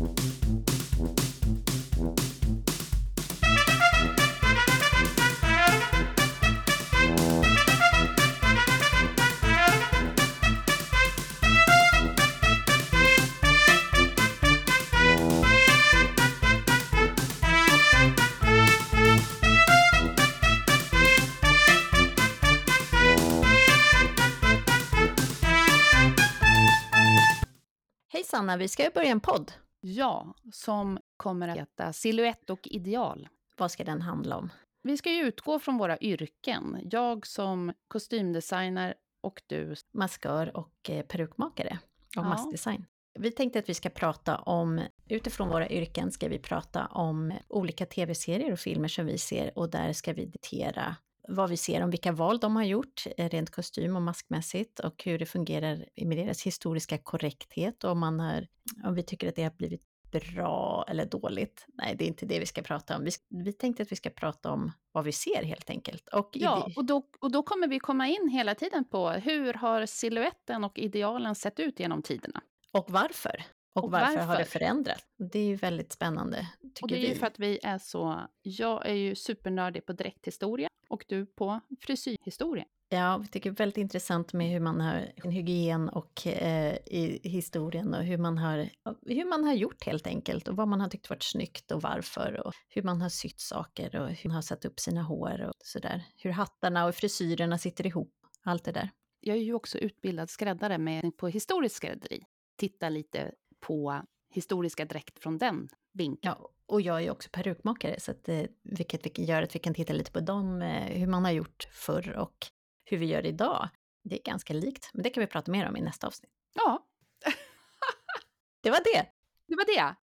Hej Sanna, vi ska börja en podd. Ja, som kommer att heta Silhuett och ideal. Vad ska den handla om? Vi ska ju utgå från våra yrken. Jag som kostymdesigner och du. Maskör och eh, perukmakare och Ja. maskdesign. Vi tänkte att vi ska prata om, utifrån våra yrken ska vi prata om olika tv-serier och filmer som vi ser och där ska vi ditera vad vi ser om vilka val de har gjort, eh, rent kostym och maskmässigt och hur det fungerar med deras historiska korrekthet och om, man har, om vi tycker att det har blivit bra eller dåligt. Nej, det är inte det vi ska prata om. Vi, vi tänkte att vi ska prata om vad vi ser helt enkelt. Och Ja, och då, och då kommer vi komma in hela tiden på hur har siluetten och idealen sett ut genom tiderna? Och varför? Och, Och varför, har varför? det förändrats? Det är ju väldigt spännande, Och det är vi. ju för att vi är så... Jag är ju supernördig på dräkthistoria och du på frisyrhistoria. Ja, vi tycker det är väldigt intressant med hur man har en hygien och eh, i historien och hur man, har, hur man har gjort helt enkelt och vad man har tyckt varit snyggt och varför och hur man har sytt saker och hur man har satt upp sina hår och sådär. Hur hattarna och frisyrerna sitter ihop, allt det där. Jag är ju också utbildad skräddare med, på historiskt skrädderi. Titta lite på historiska dräkt från den vinkeln. Ja, och jag är också perukmakare, så att, eh, vilket vi- gör att vi kan titta lite på dem, eh, hur man har gjort förr och hur vi gör idag. Det är ganska likt, men det kan vi prata mer om i nästa avsnitt. Ja, Det var det! det var det.